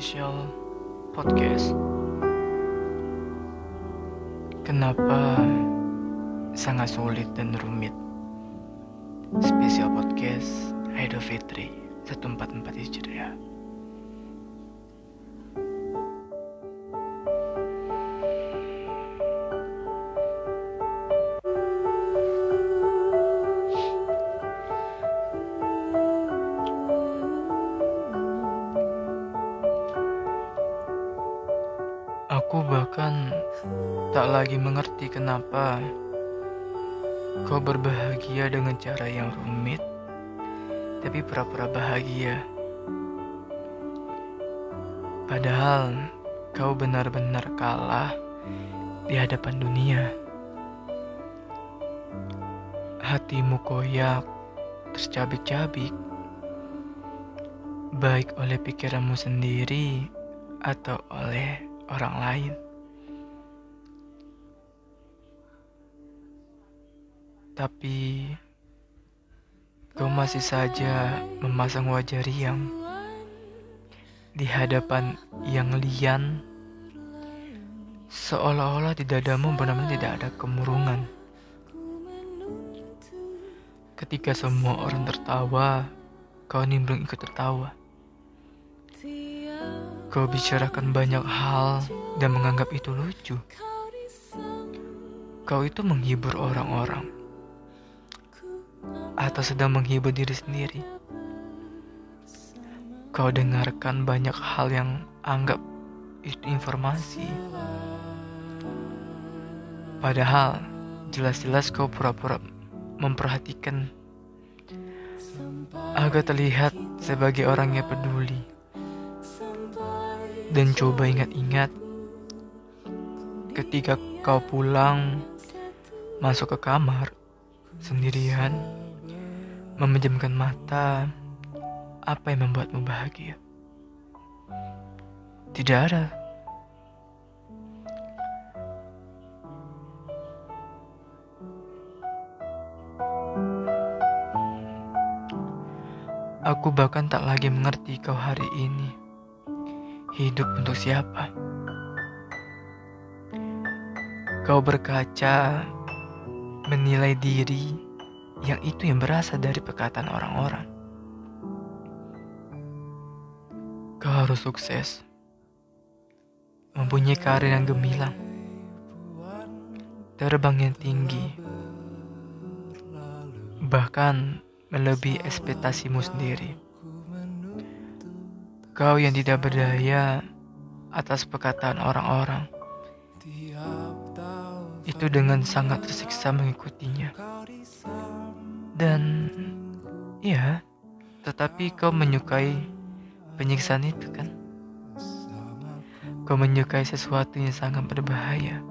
Official Podcast. Kenapa sangat sulit dan rumit? Special Podcast Idul Fitri 144 Hijriah. Aku bahkan tak lagi mengerti kenapa kau berbahagia dengan cara yang rumit, tapi pura-pura bahagia. Padahal kau benar-benar kalah di hadapan dunia. Hatimu koyak, tercabik-cabik, baik oleh pikiranmu sendiri atau oleh orang lain. Tapi kau masih saja memasang wajah riang di hadapan yang lian seolah-olah di dadamu benar-benar tidak ada kemurungan. Ketika semua orang tertawa, kau nimbrung ikut tertawa. Kau bicarakan banyak hal dan menganggap itu lucu. Kau itu menghibur orang-orang atau sedang menghibur diri sendiri. Kau dengarkan banyak hal yang anggap itu informasi. Padahal jelas-jelas kau pura-pura memperhatikan agar terlihat sebagai orang yang peduli. Dan coba ingat-ingat ketika kau pulang masuk ke kamar sendirian memejamkan mata apa yang membuatmu bahagia? Tidak ada. Aku bahkan tak lagi mengerti kau hari ini. Hidup untuk siapa? Kau berkaca, menilai diri, yang itu yang berasal dari perkataan orang-orang. Kau harus sukses, mempunyai karir yang gemilang, terbang yang tinggi, bahkan melebihi ekspektasimu sendiri. Kau yang tidak berdaya atas perkataan orang-orang, itu dengan sangat tersiksa mengikutinya. Dan ya, tetapi kau menyukai penyiksaan itu kan? Kau menyukai sesuatu yang sangat berbahaya,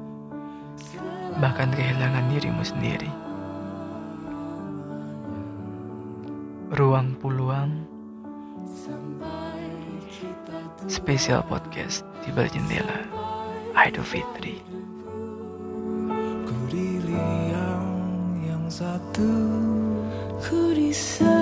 bahkan kehilangan dirimu sendiri. Ruang Puluang Spesial Podcast di balik jendela Idul Fitri. Ku di liang yang satu. Ku di sana